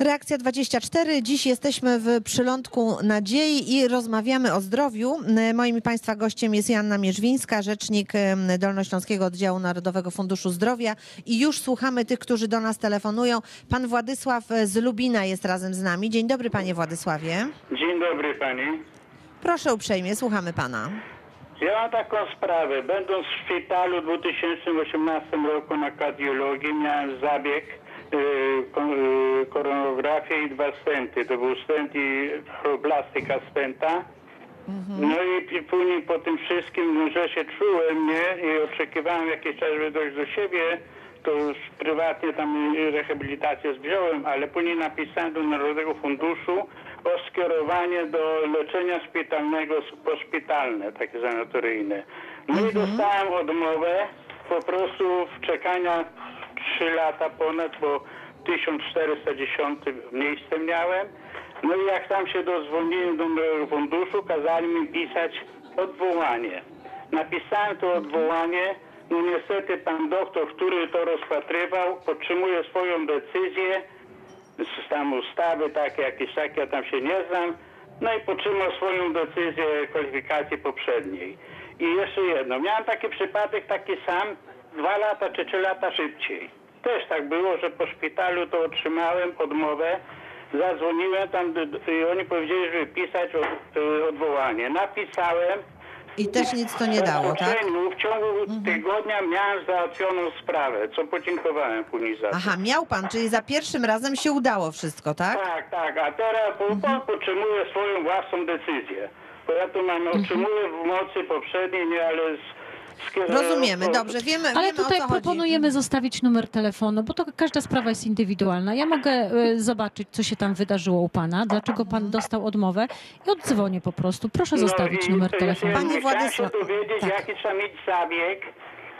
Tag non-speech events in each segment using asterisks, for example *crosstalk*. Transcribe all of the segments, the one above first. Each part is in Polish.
Reakcja 24. Dziś jesteśmy w przylądku nadziei i rozmawiamy o zdrowiu. Moim i Państwa gościem jest Janna Mierzwińska, rzecznik Dolnośląskiego Oddziału Narodowego Funduszu Zdrowia. I już słuchamy tych, którzy do nas telefonują. Pan Władysław e, z Lubina jest razem z nami. Dzień dobry, panie Władysławie. Dzień dobry pani. Proszę uprzejmie, słuchamy pana. Ja mam taką sprawę. Będąc w szpitalu w 2018 roku na kardiologii miałem zabieg koronografię i dwa stenty. To był stent i choroplastyka stenta. No i, później po tym wszystkim, że się czułem, nie, i oczekiwałem jakiś czas, żeby dojść do siebie, to już prywatnie tam y, rehabilitację wziąłem, ale później napisałem do Narodowego Funduszu o skierowanie do leczenia szpitalnego, poszpitalne, takie sanatoryjne. No i dostałem odmowę po prostu w czekania 3 lata ponad, bo 1410 miejsce miałem. No i jak tam się dozwoniłem do funduszu, kazali mi pisać odwołanie. Napisałem to odwołanie, no niestety pan doktor, który to rozpatrywał, podtrzymuje swoją decyzję, tam ustawy takie, jakieś takie, ja tam się nie znam, no i podtrzymał swoją decyzję kwalifikacji poprzedniej. I jeszcze jedno, miałem taki przypadek taki sam, dwa lata czy trzy lata szybciej. Też tak było, że po szpitalu to otrzymałem odmowę, zadzwoniłem tam i oni powiedzieli, żeby pisać y, odwołanie. Napisałem, I też nic to nie dało, tak? W ciągu tygodnia miałem załatwioną sprawę, co podziękowałem później za to. Aha, miał pan, czyli za pierwszym razem się udało wszystko, tak? Tak, tak, a teraz Mhm. po, podtrzymuję swoją własną decyzję. Bo ja tu mam, Mhm. otrzymuję w mocy poprzedniej, nie, ale z Rozumiemy, dobrze, wiemy, Ale wiemy tutaj o co chodzi. proponujemy zostawić numer telefonu, bo to każda sprawa jest indywidualna. Ja mogę e, zobaczyć, co się tam wydarzyło u pana, dlaczego pan dostał odmowę i oddzwonię po prostu. Proszę zostawić No numer telefonu. Panie Władysław- się dowiedzieć, tak. jaki trzeba mieć zabieg,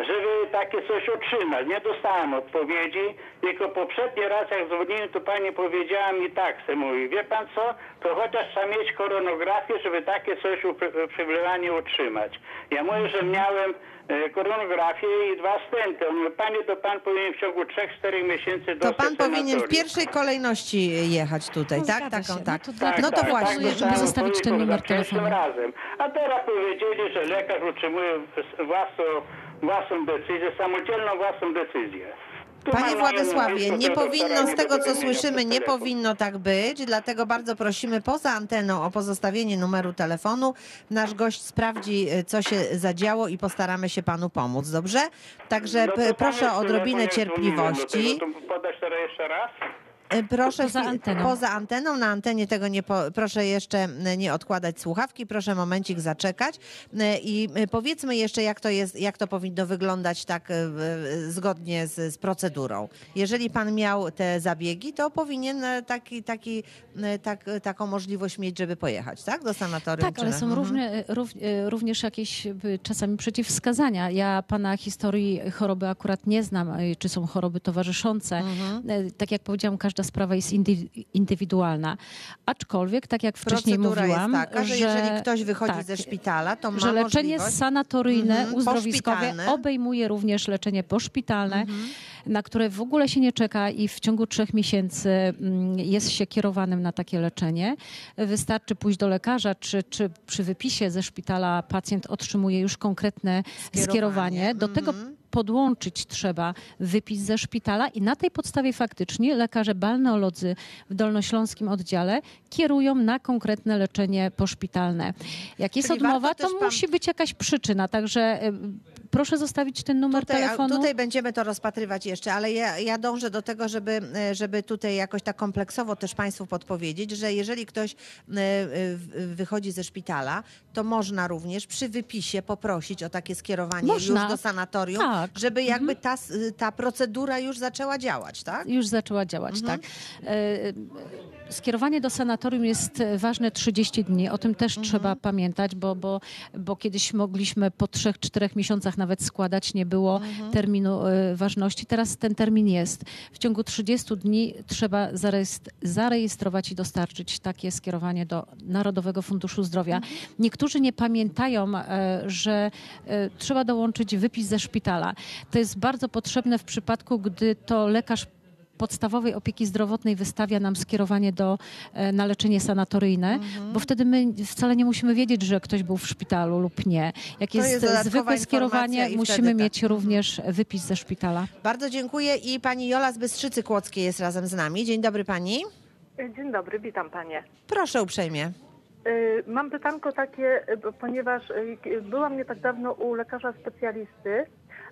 żeby takie coś otrzymać. Nie dostałem odpowiedzi, tylko poprzedni raz jak dzwoniłem, to pani powiedziała mi tak, se mówi, wie pan co, to chociaż trzeba mieć koronografię, żeby takie coś uprzywilejenie otrzymać. Ja mówię, że miałem e, koronografię i dwa stenty. On mówi, panie, to pan powinien w ciągu 3-4 miesięcy To dostać pan powinien w pierwszej kolejności jechać tutaj, No, tak? zgadza Taką, się. tak. No to dla- No to tak, właśnie. proponuję, żeby dostałem zostawić ten numer telefonu. razem. A teraz powiedzieli, że lekarz utrzymuje własną, własną decyzję, samodzielną własną decyzję. Tu Panie Władysławie, nie powinno z tego, co słyszymy, nie powinno tak być, dlatego bardzo prosimy poza anteną o pozostawienie numeru telefonu. Nasz gość sprawdzi, y, co się zadziało i postaramy się panu pomóc, dobrze? Także No to proszę o odrobinę do cierpliwości. to Podać teraz jeszcze raz? Y, Proszę Poza anteną. poza anteną. Na antenie tego nie po, proszę jeszcze y, nie odkładać słuchawki, proszę momencik zaczekać. Y, I powiedzmy jeszcze, jak to jest, jak to powinno wyglądać tak zgodnie z, z procedurą. Jeżeli pan miał te zabiegi, to powinien taki, taki, tak, taką możliwość mieć, żeby pojechać, tak? Do sanatorium. Tak, ale na- są Mhm. różne, rów, e, również jakieś e, czasami przeciwwskazania. Ja pana historii choroby akurat nie znam, e, czy są choroby towarzyszące. Mhm. E, Tak jak powiedziałam, każda sprawa jest indy, indywidualna. Aczkolwiek, tak jak wcześniej Procedura mówiłam, jest taka, że, jeżeli ktoś wychodzi tak, ze szpitala, to ma że leczenie sanatoryjne, Mhm, uzdrowiskowe obejmuje również leczenie poszpitalne, Mhm. na które w ogóle się nie czeka i w ciągu trzech miesięcy mm, jest się kierowanym na takie leczenie. Wystarczy pójść do lekarza, czy, czy przy wypisie ze szpitala pacjent otrzymuje już konkretne Skierowanie. skierowanie. Do tego Mhm. Podłączyć trzeba wypis ze szpitala i na tej podstawie faktycznie lekarze balneolodzy w Dolnośląskim oddziale kierują na konkretne leczenie poszpitalne. Jak jest Czyli odmowa, to też pan- musi być jakaś przyczyna, także proszę zostawić ten numer Tutaj, telefonu. tutaj będziemy to rozpatrywać jeszcze, ale ja, ja dążę do tego, żeby, żeby tutaj jakoś tak kompleksowo też Państwu podpowiedzieć, że jeżeli ktoś e, w- wychodzi ze szpitala, to można również przy wypisie poprosić o takie skierowanie Można. już do sanatorium, Tak. żeby jakby ta, s- ta procedura już zaczęła działać, tak? Już zaczęła działać, Mhm. tak. E, Skierowanie do sanatorium jest ważne 30 dni. O tym też trzeba pamiętać, bo, bo, bo kiedyś mogliśmy po 3-4 miesiącach nawet składać, nie było terminu e, ważności. Teraz ten termin jest. W ciągu 30 dni trzeba zarejestr- zarejestrować i dostarczyć takie skierowanie do Narodowego Funduszu Zdrowia. Niektórzy nie pamiętają, e, że e, trzeba dołączyć wypis ze szpitala. To jest bardzo potrzebne w przypadku, gdy to lekarz podstawowej opieki zdrowotnej wystawia nam skierowanie do, e, na leczenie sanatoryjne, bo wtedy my wcale nie musimy wiedzieć, że ktoś był w szpitalu lub nie. Jak To jest, jest dodatkowa zwykłe skierowanie, musimy tak. mieć również wypis ze szpitala. Bardzo dziękuję i pani Jola z Bystrzycy Kłodzkiej jest razem z nami. Dzień dobry pani. Dzień dobry, witam panie. Proszę uprzejmie. Mam pytanko takie, ponieważ byłam nie tak dawno u lekarza specjalisty.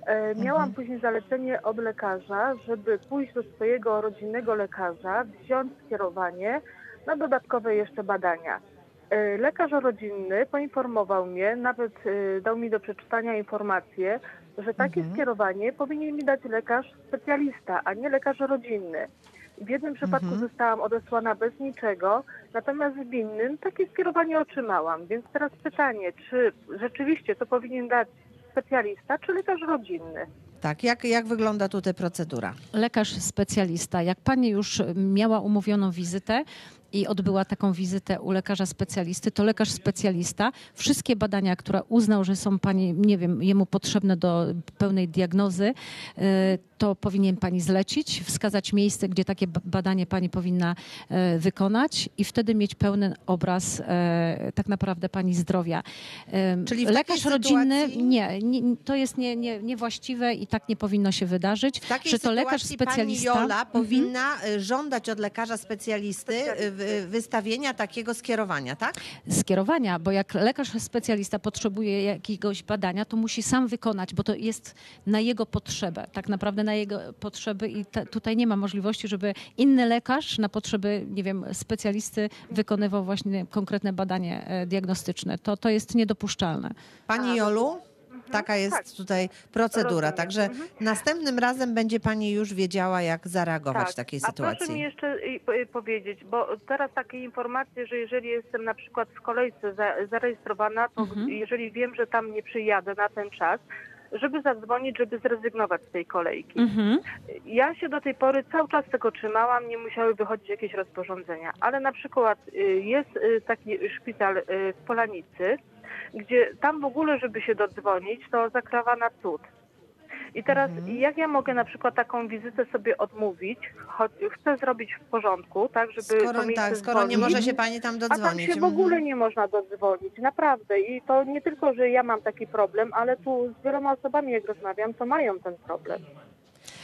Y, Miałam później zalecenie od lekarza, żeby pójść do swojego rodzinnego lekarza, wziąć skierowanie na dodatkowe jeszcze badania. Y, Lekarz rodzinny poinformował mnie, nawet y, dał mi do przeczytania informację, że takie skierowanie powinien mi dać lekarz specjalista, a nie lekarz rodzinny. W jednym przypadku zostałam odesłana bez niczego, natomiast w innym takie skierowanie otrzymałam. Więc teraz pytanie, czy rzeczywiście to powinien dać specjalista, czy lekarz rodzinny? Tak, jak, jak wygląda tutaj procedura? lekarz specjalista. Jak pani już miała umówioną wizytę i odbyła taką wizytę u lekarza specjalisty, to lekarz specjalista wszystkie badania, które uznał, że są pani, nie wiem, jemu potrzebne do pełnej diagnozy, y, to powinien pani zlecić, wskazać miejsce, gdzie takie ba- badanie pani powinna e, wykonać i wtedy mieć pełny obraz e, tak naprawdę pani zdrowia. Czyli w takiej lekarz rodzinny sytuacji- nie, nie, to jest nie, nie, niewłaściwe i tak nie powinno się wydarzyć, że to lekarz specjalista. Pani Jola Mhm. powinna y, żądać od lekarza specjalisty y, wystawienia takiego skierowania, tak? skierowania, bo jak lekarz specjalista potrzebuje jakiegoś badania, to musi sam wykonać, bo to jest na jego potrzebę, tak naprawdę na jego potrzeby i te, tutaj nie ma możliwości, żeby inny lekarz na potrzeby, nie wiem, specjalisty wykonywał właśnie konkretne badanie e, diagnostyczne. To, to jest niedopuszczalne. Pani Jolu? Taka jest tak. tutaj procedura, Rozumiem. także Mhm. następnym razem będzie pani już wiedziała, jak zareagować w takiej Tak. A proszę mi sytuacji. jeszcze y, y, powiedzieć, bo teraz takie informacje, że jeżeli jestem na przykład w kolejce za, zarejestrowana, to Mhm. jeżeli wiem, że tam nie przyjadę na ten czas, żeby zadzwonić, żeby zrezygnować z tej kolejki. Mhm. Ja się do tej pory cały czas tego trzymałam, nie musiały wychodzić jakieś rozporządzenia, ale na przykład y, jest taki szpital w Polanicy, gdzie tam w ogóle, żeby się dodzwonić, to zakrawa na cud. I teraz jak ja mogę na przykład taką wizytę sobie odmówić, choć chcę zrobić w porządku, tak, żeby Skoro, to miejsce tak, skoro nie może się pani tam a tam dodzwonić. się w Mhm. ogóle nie można dodzwonić, naprawdę. I to nie tylko, że ja mam taki problem, ale tu z wieloma osobami, jak rozmawiam, to mają ten problem.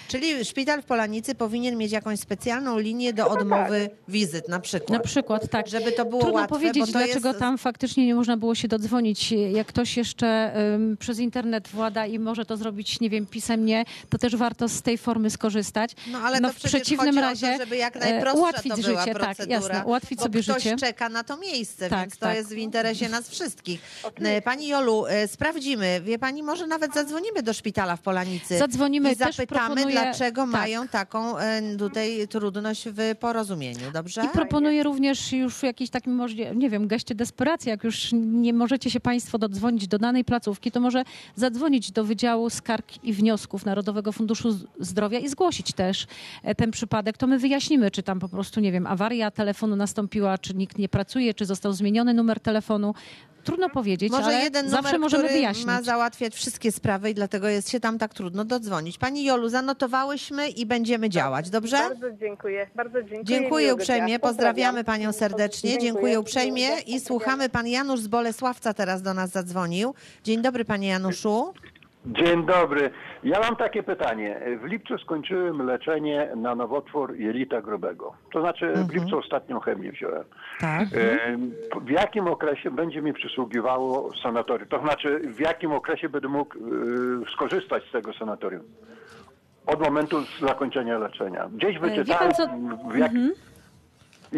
Czyli szpital w Polanicy powinien mieć jakąś specjalną linię do odmowy wizyt na przykład. Na przykład, tak. Żeby to było Trudno łatwe, powiedzieć, bo to dlaczego jest... tam faktycznie nie można było się dodzwonić. Jak ktoś jeszcze ym, przez internet włada i może to zrobić, nie wiem, pisemnie, to też warto z tej formy skorzystać. No ale no, to w przeciwnym razie o to, żeby jak e, najprostsza ułatwić to była życie, tak, jasne, ułatwić bo sobie ktoś życie. czeka na to miejsce, Tak, więc to tak. jest w interesie nas wszystkich. E, Pani Jolu, e, sprawdzimy, wie pani, może nawet zadzwonimy do szpitala w Polanicy Zadzwonimy, i też zapytamy, proponuję- dlaczego tak. mają taką e, tutaj trudność w porozumieniu, dobrze? I proponuję również już w jakiejś takim, nie wiem, geście desperacji, jak już nie możecie się Państwo dodzwonić do danej placówki, to może zadzwonić do Wydziału Skarg i Wniosków Narodowego Funduszu Zdrowia i zgłosić też e, ten przypadek. To my wyjaśnimy, czy tam po prostu, nie wiem, awaria telefonu nastąpiła, czy nikt nie pracuje, czy został zmieniony numer telefonu. Trudno powiedzieć, Może ale jeden zawsze numer, możemy który wyjaśnić. ma załatwiać wszystkie sprawy i dlatego jest się tam tak trudno dodzwonić. Pani Jolu, zanotowałyśmy i będziemy działać, dobrze? Bardzo dziękuję. Bardzo dziękuję. Dziękuję uprzejmie, pozdrawiamy Pozdrawiam. panią serdecznie, Dziękuję. dziękuję uprzejmie i słuchamy. Pan Janusz z Bolesławca teraz do nas zadzwonił. Dzień dobry panie Januszu. Dzień dobry. Ja mam takie pytanie. W lipcu skończyłem leczenie na nowotwór jelita grubego. To znaczy w lipcu ostatnią chemię wziąłem. Tak. E, W jakim okresie będzie mi przysługiwało sanatorium? To znaczy w jakim okresie będę mógł e, skorzystać z tego sanatorium? Od momentu zakończenia leczenia. Gdzieś E, wie wyczytałem pan co- w, jak,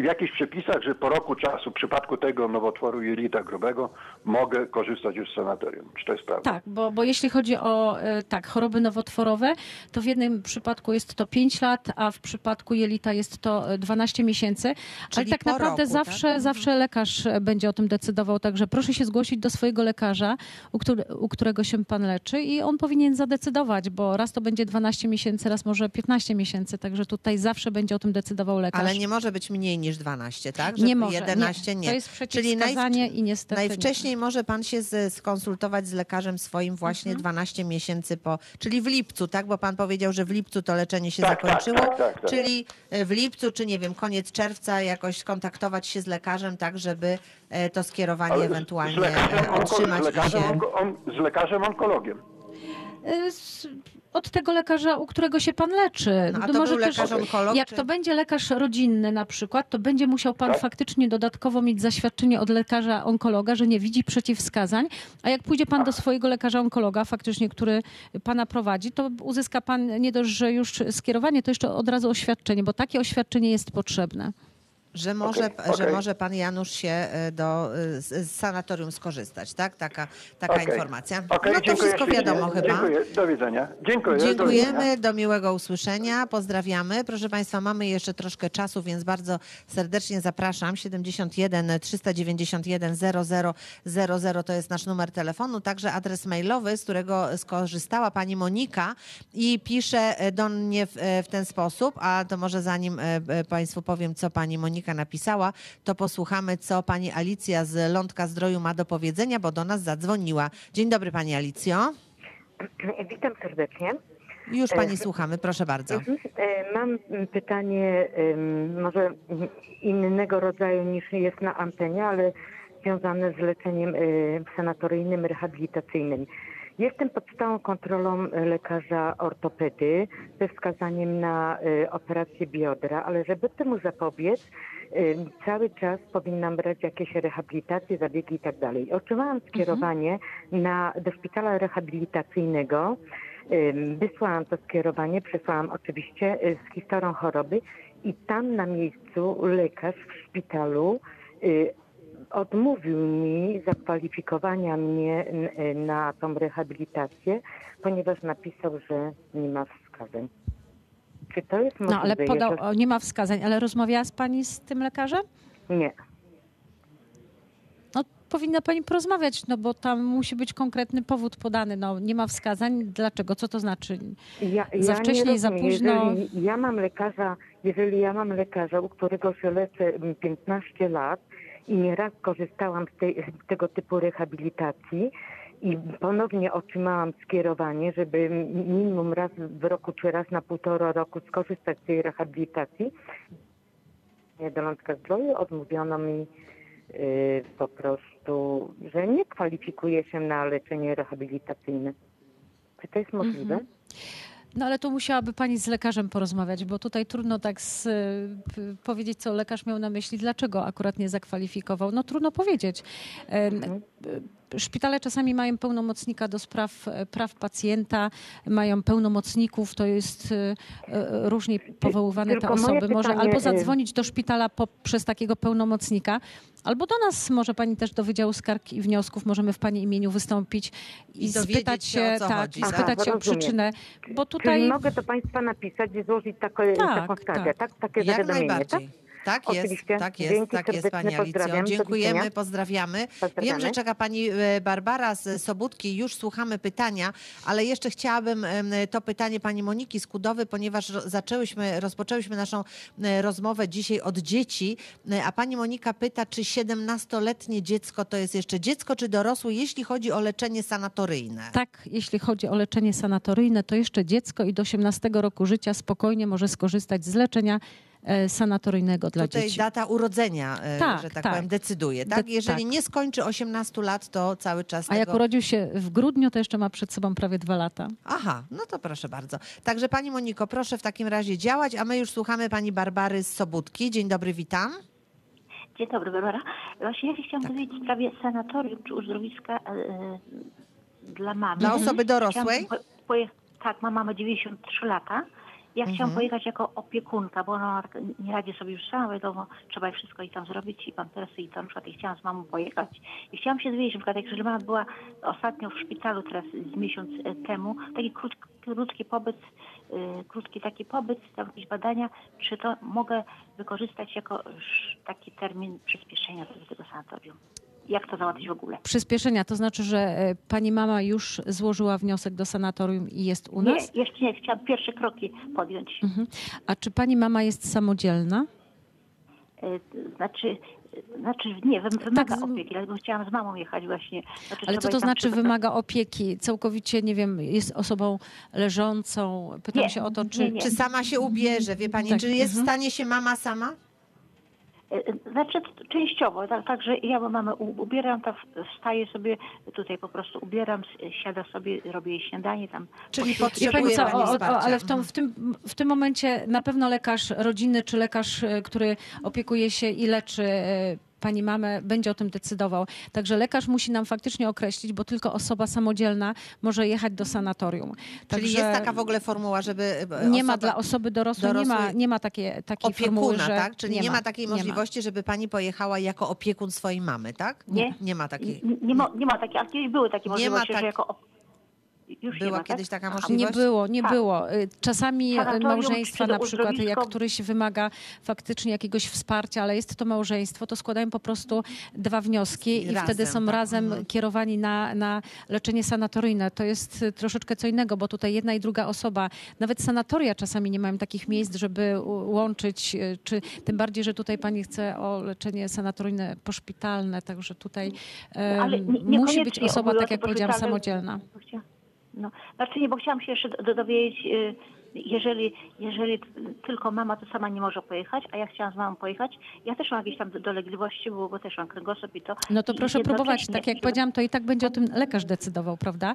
w jakichś przepisach, że po roku czasu w przypadku tego nowotworu jelita grubego mogę korzystać już z sanatorium. Czy to jest prawda? Tak, bo, bo jeśli chodzi o e, tak, choroby nowotworowe, to w jednym przypadku jest to 5 lat, a w przypadku jelita jest to e, 12 miesięcy. Czyli Ale tak naprawdę roku, zawsze, tak? zawsze lekarz e, będzie o tym decydował, także proszę się zgłosić do swojego lekarza, u, który, u którego się pan leczy i on powinien zadecydować, bo raz to będzie 12 miesięcy, raz może 15 miesięcy, także tutaj zawsze będzie o tym decydował lekarz. Ale nie może być mniej niż niż 12, tak? Nie może, 11 nie. nie. To jest Czyli przeciwwskazanie i niestety nie. Najwcześniej może pan się z, skonsultować z lekarzem swoim właśnie Mhm. 12 miesięcy po, czyli w lipcu, tak? Bo pan powiedział, że w lipcu to leczenie się Tak, tak, zakończyło, tak, tak, tak. czyli e, w lipcu, czy nie wiem, koniec czerwca jakoś skontaktować się z lekarzem, tak, żeby e, to skierowanie Ale ewentualnie z lekarzem, otrzymać z lekarzem, się... onko- on, z lekarzem onkologiem. Y, z- Od tego lekarza, u którego się pan leczy. No, a to był lekarz onkolog, jak czy- to będzie lekarz rodzinny na przykład, to będzie musiał pan faktycznie dodatkowo mieć zaświadczenie od lekarza onkologa, że nie widzi przeciwwskazań. A jak pójdzie pan do swojego lekarza onkologa, faktycznie, który pana prowadzi, to uzyska pan nie dość, że już skierowanie, to jeszcze od razu oświadczenie, bo takie oświadczenie jest potrzebne. Że może, Okej, że okej. może pan Janusz się e, do, e, z, sanatorium skorzystać, tak? Taka, taka Okej. informacja. No to dziękuję wszystko wiadomo chyba. Dziękuję, do widzenia. Dziękuję. do widzenia. Dziękujemy, do miłego usłyszenia, pozdrawiamy. Proszę Państwa, mamy jeszcze troszkę czasu, więc bardzo serdecznie zapraszam. 71 391 00 00 to jest nasz numer telefonu, także adres mailowy, z którego skorzystała Pani Monika i pisze e, do mnie w, w ten sposób, a to może zanim Państwu powiem, co Pani Monika napisała, to posłuchamy, co Pani Alicja z Lądka Zdroju ma do powiedzenia, bo do nas zadzwoniła. Dzień dobry Pani Alicjo. *clears throat* Witam serdecznie. Już Pani słuchamy, proszę bardzo. Mhm. E, Mam pytanie może innego rodzaju niż jest na antenie, ale związane z leczeniem e, sanatoryjnym, rehabilitacyjnym. Jestem pod stałą kontrolą e, lekarza ortopedy ze wskazaniem na e, operację biodra, ale żeby temu zapobiec, e, cały czas powinnam brać jakieś rehabilitacje, zabiegi i tak dalej. Otrzymałam skierowanie na, do szpitala rehabilitacyjnego. Wysłałam to skierowanie, przesłałam oczywiście z historią choroby i tam na miejscu lekarz w szpitalu odmówił mi zakwalifikowania mnie y, na tą rehabilitację, ponieważ napisał, że nie ma wskazań. Czy to jest możliwe? No ale podał, o, nie ma wskazań, ale rozmawiała z pani z tym lekarzem? Nie. No, powinna pani porozmawiać, no bo tam musi być konkretny powód podany. No, nie ma wskazań. Dlaczego? Co to znaczy? Ja, Za ja wcześnie nie i za późno. Jeżeli ja mam lekarza, jeżeli ja mam lekarza, u którego się leczę mm, 15 lat i nieraz korzystałam z, tej, z tego typu rehabilitacji i ponownie otrzymałam skierowanie, żeby minimum raz w roku czy raz na półtora roku skorzystać z tej rehabilitacji, do Lądka Zdroju odmówiono mi y, po prostu, że nie kwalifikuję się na leczenie rehabilitacyjne. Czy to jest możliwe? Mhm. No ale tu musiałaby pani z lekarzem porozmawiać, bo tutaj trudno tak z, p- powiedzieć, co lekarz miał na myśli, dlaczego akurat nie zakwalifikował. No trudno powiedzieć. Mhm. Szpitale czasami mają pełnomocnika do spraw e, praw pacjenta, mają pełnomocników, to jest e, e, różnie powoływane te tylko moje osoby. Może pytanie, albo y- zadzwonić do szpitala poprzez takiego pełnomocnika, albo do nas może pani też do Wydziału Skarg i Wniosków, możemy w pani imieniu wystąpić i, I spytać się, o co tak, chodzi, tak? spytać się o przyczynę, bo Czyli tutaj mogę do Państwa napisać i złożyć takie, Tak, taką skargę, tak. tak? Takie Jak zawiadomienie, tak? Tak jest, Oczywiście. tak jest, Dzięki tak jest Pani Alicjo. Dziękujemy, widzenia. pozdrawiamy. Wiem, Pozdrawiamy. że czeka Pani e, Barbara z Sobótki, już słuchamy pytania, ale jeszcze chciałabym to pytanie Pani Moniki Skudowy, ponieważ zaczęłyśmy, rozpoczęłyśmy naszą e, rozmowę dzisiaj od dzieci, e, a Pani Monika pyta, czy 17-letnie dziecko to jest jeszcze dziecko, czy dorosłe, jeśli chodzi o leczenie sanatoryjne? tak, jeśli chodzi o leczenie sanatoryjne, to jeszcze dziecko i do 18 roku życia spokojnie może skorzystać z leczenia sanatoryjnego dla Tutaj dzieci. data urodzenia, e, Tak, że tak, tak. powiem, decyduje. Tak? De- Jeżeli tak. nie skończy 18 lat, to cały czas A jak tego... urodził się w grudniu, to jeszcze ma przed sobą prawie dwa lata. Aha, no to proszę bardzo. Także Pani Moniko, proszę w takim razie działać, a my już słuchamy Pani Barbary z Sobótki. Dzień dobry, witam. Dzień dobry, Barbara. Właśnie ja się chciałam Tak. dowiedzieć w sprawie sanatorium czy uzdrowiska e, e, dla mamy. Dla osoby dorosłej? Chciałam po, poje- tak, ma mama 93 lata. Ja chciałam Mhm. pojechać jako opiekunka, bo ona tak nie radzi sobie już sama, wiadomo, trzeba wszystko i tam zrobić i pampersy i to na przykład i chciałam z mamą pojechać. I chciałam się dowiedzieć, na przykład jak mama była ostatnio w szpitalu teraz z miesiąc e, temu, taki krótki, krótki pobyt, e, krótki taki pobyt, tam jakieś badania, czy to mogę wykorzystać jako taki termin przyspieszenia do tego sanatorium? Jak to załatwić w ogóle? Przyspieszenia, to znaczy, że e, pani mama już złożyła wniosek do sanatorium i jest u Nie, nas? jeszcze nie, chciałam pierwsze kroki podjąć. Mhm. A czy pani mama jest samodzielna? e, znaczy, znaczy nie, wym- wymaga Tak, z- opieki, dlatego chciałam z mamą jechać właśnie. Znaczy, Ale co to znaczy przygotować- wymaga opieki? Całkowicie, nie wiem, jest osobą leżącą. Pytam Nie, się o to, nie, czy... nie. Czy sama się ubierze, wie pani, Tak, czy jest w mhm. stanie się mama sama? E, Znaczy częściowo, tak, także ja bo mamę ubieram, to w- wstaję sobie, tutaj po prostu ubieram, siada sobie, robię jej śniadanie tam. Czyli potrzebuje co, pani o, o, ale w, tą, w, tym, w tym momencie na pewno lekarz rodziny czy lekarz, e, który opiekuje się i leczy e, pani mamę, będzie o tym decydował. Także lekarz musi nam faktycznie określić, bo tylko osoba samodzielna może jechać do sanatorium. Czyli Także jest taka w ogóle formuła, żeby e, nie ma dla osoby dorosłej, nie ma, dorosłej nie ma takie, takiej formuły, opiekuna, że tak? Czyli nie, ma takiej nie ma. możliwości, żeby pani pojechała jako opiekun swojej mamy, tak? Nie. Nie ma takiej. Nie, nie, ma, nie ma takiej, ale kiedyś były takie Nie ma możliwości, tak- że jako... Już nie Była ma, kiedyś tak? taka możliwość? Nie było, nie Tak. było. Y, Czasami y, Sanatorium małżeństwa na przykład, jak któryś wymaga faktycznie jakiegoś wsparcia, ale jest to małżeństwo, to składają po prostu dwa wnioski i Razem, wtedy są tak. razem Mhm. kierowani na, na leczenie sanatoryjne. To jest y, troszeczkę co innego, bo tutaj jedna i druga osoba, nawet sanatoria czasami nie mają takich miejsc, żeby łączyć, czy tym bardziej, że tutaj pani chce o leczenie sanatoryjne poszpitalne, także tutaj em, Ale nie- musi być osoba, tak jak powiedziałam, samodzielna. No, znaczy nie, bo chciałam się jeszcze do- dowiedzieć, y, jeżeli, jeżeli tylko mama to sama nie może pojechać, a ja chciałam z mamą pojechać, ja też mam jakieś tam dolegliwości, bo, bo też mam kręgosłup i to. No to proszę próbować. Tak jak powiedziałam, to i tak będzie o tym lekarz decydował, prawda?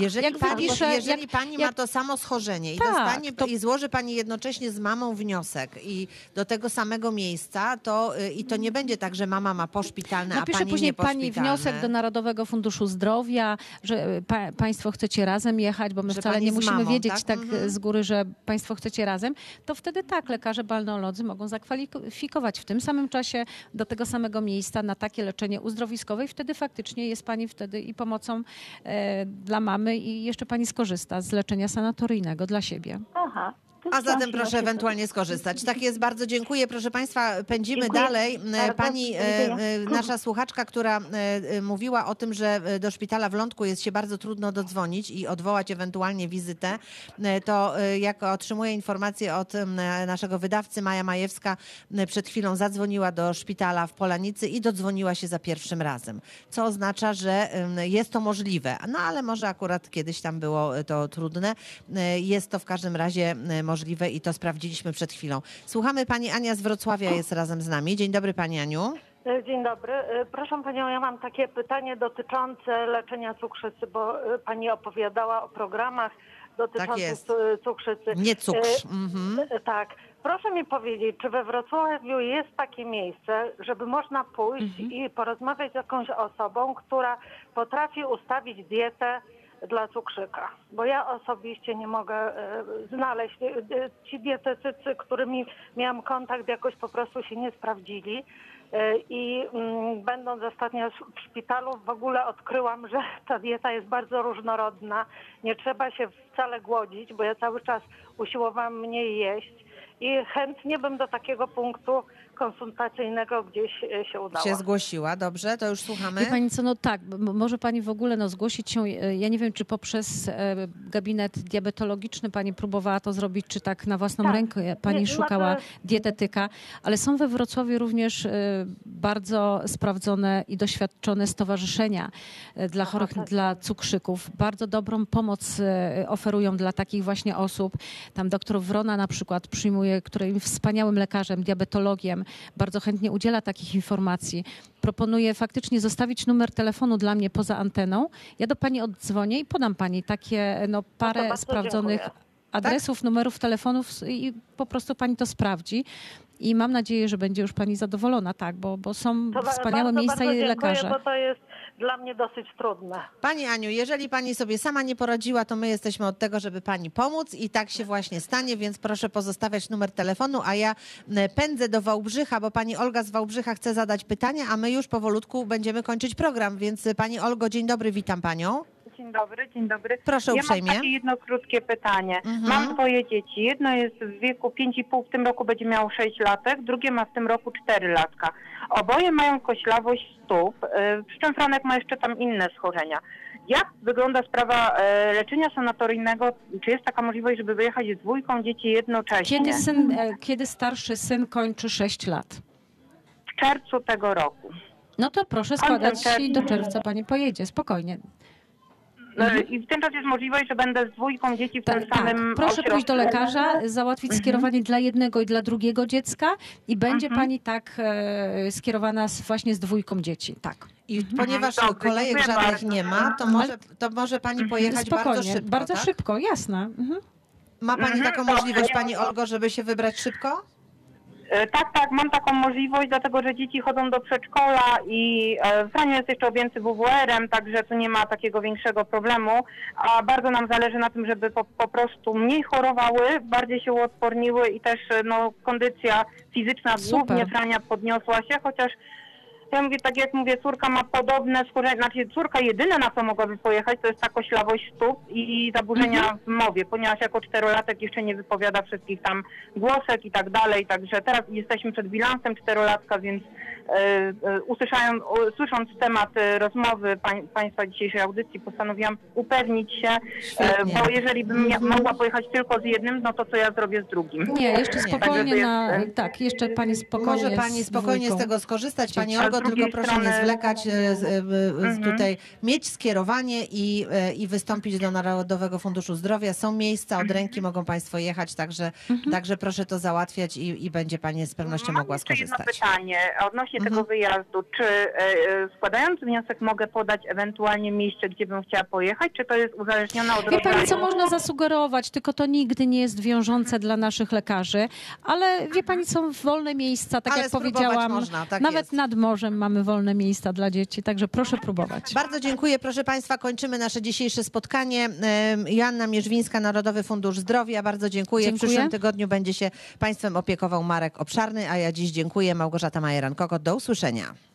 Jeżeli, Jak pani, wypisze- jeżeli jak- pani ma jak- to samo schorzenie i, Tak, dostanie, to- i złoży pani jednocześnie z mamą wniosek i do tego samego miejsca, to y, i to nie będzie tak, że mama ma poszpitalne, a Napisze pani później nie pani wniosek do Narodowego Funduszu Zdrowia, że e, pa, państwo chcecie razem jechać, bo my Że wcale nie musimy mamą, wiedzieć tak? tak, Mhm. z góry, że państwo chcecie razem, to wtedy tak, lekarze balneolodzy mogą zakwalifikować w tym samym czasie do tego samego miejsca na takie leczenie uzdrowiskowe i wtedy faktycznie jest pani wtedy i pomocą e, dla mamy i jeszcze pani skorzysta z leczenia sanatoryjnego dla siebie. Aha. A zatem proszę ewentualnie skorzystać. Tak jest, bardzo dziękuję. Proszę Państwa, pędzimy Dziękuję dalej. bardzo. Pani, e, e, nasza słuchaczka, która e, e, mówiła o tym, że e, do szpitala w Lądku jest się bardzo trudno dodzwonić i odwołać ewentualnie wizytę, e, to e, jak otrzymuję informację od naszego wydawcy, Maja Majewska przed chwilą zadzwoniła do szpitala w Polanicy i dodzwoniła się za pierwszym razem, co oznacza, że jest to możliwe. No ale może akurat kiedyś tam było e, to trudne. E, Jest to w każdym razie e, możliwe i to sprawdziliśmy przed chwilą. Słuchamy pani Ania z Wrocławia jest razem z nami. Dzień dobry pani Aniu. E, Dzień dobry. E, Proszę Panią, ja mam takie pytanie dotyczące leczenia cukrzycy, bo e, Pani opowiadała o programach dotyczących cu- cukrzycy. Nie cukrz. Mhm. Tak. Proszę mi powiedzieć, czy we Wrocławiu jest takie miejsce, żeby można pójść i porozmawiać z jakąś osobą, która potrafi ustawić dietę dla cukrzyka? Bo ja osobiście nie mogę e, znaleźć. e, e, Ci dietetycy, którymi miałam kontakt, jakoś po prostu się nie sprawdzili. I mm, będąc ostatnio w szpitalu, w ogóle odkryłam, że ta dieta jest bardzo różnorodna. Nie trzeba się wcale głodzić, bo ja cały czas usiłowałam mniej jeść. I chętnie bym do takiego punktu konsultacyjnego gdzieś e, się udała. Się zgłosiła, dobrze, to już słuchamy. Wie pani co, no tak, może pani w ogóle no, zgłosić się, e, ja nie wiem, czy poprzez e, gabinet diabetologiczny pani próbowała to zrobić, czy tak na własną Tak. rękę pani Nie, szukała znaczy- dietetyka, ale są we Wrocławiu również bardzo sprawdzone i doświadczone stowarzyszenia dla Aha, chorych, tak. dla cukrzyków. Bardzo dobrą pomoc oferują dla takich właśnie osób. Tam doktor Wrona na przykład przyjmuje, który jest wspaniałym lekarzem, diabetologiem, bardzo chętnie udziela takich informacji. Proponuję faktycznie zostawić numer telefonu dla mnie poza anteną. Ja do pani oddzwonię i podam pani takie no, parę bardzo sprawdzonych dziękuję. Adresów, numerów telefonów i po prostu pani to sprawdzi. I mam nadzieję, że będzie już pani zadowolona, tak, bo, bo są To wspaniałe bardzo, miejsca bardzo i dziękuję, lekarze. bo to jest dla mnie dosyć trudne. Pani Aniu, jeżeli pani sobie sama nie poradziła, to my jesteśmy od tego, żeby pani pomóc i tak się właśnie stanie, więc proszę pozostawiać numer telefonu, a ja pędzę do Wałbrzycha, bo pani Olga z Wałbrzycha chce zadać pytanie, a my już powolutku będziemy kończyć program, więc y, pani Olgo, dzień dobry, witam panią. Dzień dobry, dzień dobry. Proszę ja uprzejmie. mam takie jedno krótkie pytanie. Mhm. Mam dwoje dzieci. Jedno jest w wieku 5,5, w tym roku będzie miało 6 latek, drugie ma w tym roku 4 latka. Oboje mają koślawość stóp, e, przy czym Franek ma jeszcze tam inne schorzenia. Jak wygląda sprawa e, leczenia sanatoryjnego? Czy jest taka możliwość, żeby wyjechać z dwójką dzieci jednocześnie? Kiedy, syn, e, kiedy starszy syn kończy 6 lat? w czerwcu tego roku. No to proszę składać i do czerwca pani pojedzie, spokojnie. E, I w ten czas jest możliwość, że będę z dwójką dzieci w Tak, tym tak. samym Proszę pójść do ośrodku. lekarza, załatwić skierowanie dla jednego i dla drugiego dziecka i będzie pani tak e, skierowana z, właśnie z dwójką dzieci. Tak. I ponieważ Dobrze, kolejek żadnych bardzo. nie ma, to może, to może pani pojechać Spokojnie, bardzo szybko. bardzo tak? szybko, jasne. Mhm. Ma pani Mhm, taką możliwość, ja- pani Olgo, żeby się wybrać szybko? E, Tak, tak, mam taką możliwość, dlatego że dzieci chodzą do przedszkola i e, Frania jest jeszcze objęty WWR-em, także tu nie ma takiego większego problemu, a bardzo nam zależy na tym, żeby po, po prostu mniej chorowały, bardziej się uodporniły i też e, no, kondycja fizyczna Super. głównie Frania podniosła się, chociaż ja mówię, tak jak mówię, córka ma podobne schorzenia, znaczy córka jedyne na co mogłaby pojechać to jest ta koślawość stóp i zaburzenia w mowie, ponieważ jako czterolatek jeszcze nie wypowiada wszystkich tam głosek i tak dalej, także teraz jesteśmy przed bilansem czterolatka, więc e, e, usłyszają, u, słysząc temat e, rozmowy pań, Państwa dzisiejszej audycji postanowiłam upewnić się, Świetnie. bo jeżeli bym mia- mogła pojechać tylko z jednym, no to co ja zrobię z drugim? Nie, jeszcze spokojnie jest, na... e, Tak, jeszcze pani spokojnie Może pani z spokojnie z dwójką. tego skorzystać, pani Olgo, tylko proszę nie strony- zwlekać, e, e, Mhm. tutaj mieć skierowanie i, e, i wystąpić do Narodowego Funduszu Zdrowia. Są miejsca od ręki, mogą państwo jechać, także, także proszę to załatwiać i, i będzie pani z pewnością Mam mogła skorzystać. pytanie odnośnie Mhm. tego wyjazdu. Czy składając wniosek mogę podać ewentualnie miejsce, gdzie bym chciała pojechać, czy to jest uzależnione od Wie pani, co można zasugerować, tylko to nigdy nie jest wiążące dla naszych lekarzy, ale wie pani, są wolne miejsca, tak Ale jak powiedziałam, można, tak nawet jest. nad morzem mamy wolne miejsca dla dzieci, także proszę próbować. Bardzo dziękuję. Proszę Państwa, kończymy nasze dzisiejsze spotkanie. Joanna Mierzwińska, Narodowy Fundusz Zdrowia. Bardzo dziękuję. Dziękuję. W przyszłym tygodniu będzie się Państwem opiekował Marek Obszarny, a ja dziś dziękuję. Małgorzata Majeran-Kokot. Do usłyszenia.